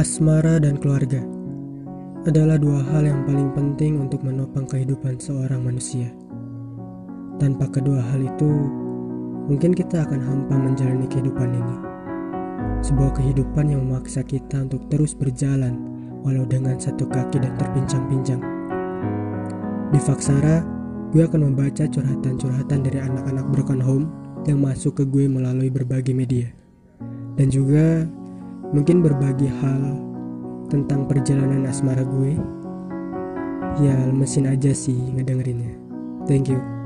Asmara dan keluarga adalah dua hal yang paling penting untuk menopang kehidupan seorang manusia. Tanpa kedua hal itu, mungkin kita akan hampa menjalani kehidupan ini. Sebuah kehidupan yang memaksa kita untuk terus berjalan, walau dengan satu kaki dan terpincang-pincang. Di Faksara, gue akan membaca curhatan-curhatan dari anak-anak broken home yang masuk ke gue melalui berbagai media. Dan juga mungkin berbagi hal tentang perjalanan asmara gue? Ya mesin aja sih ngedengerinnya. Thank you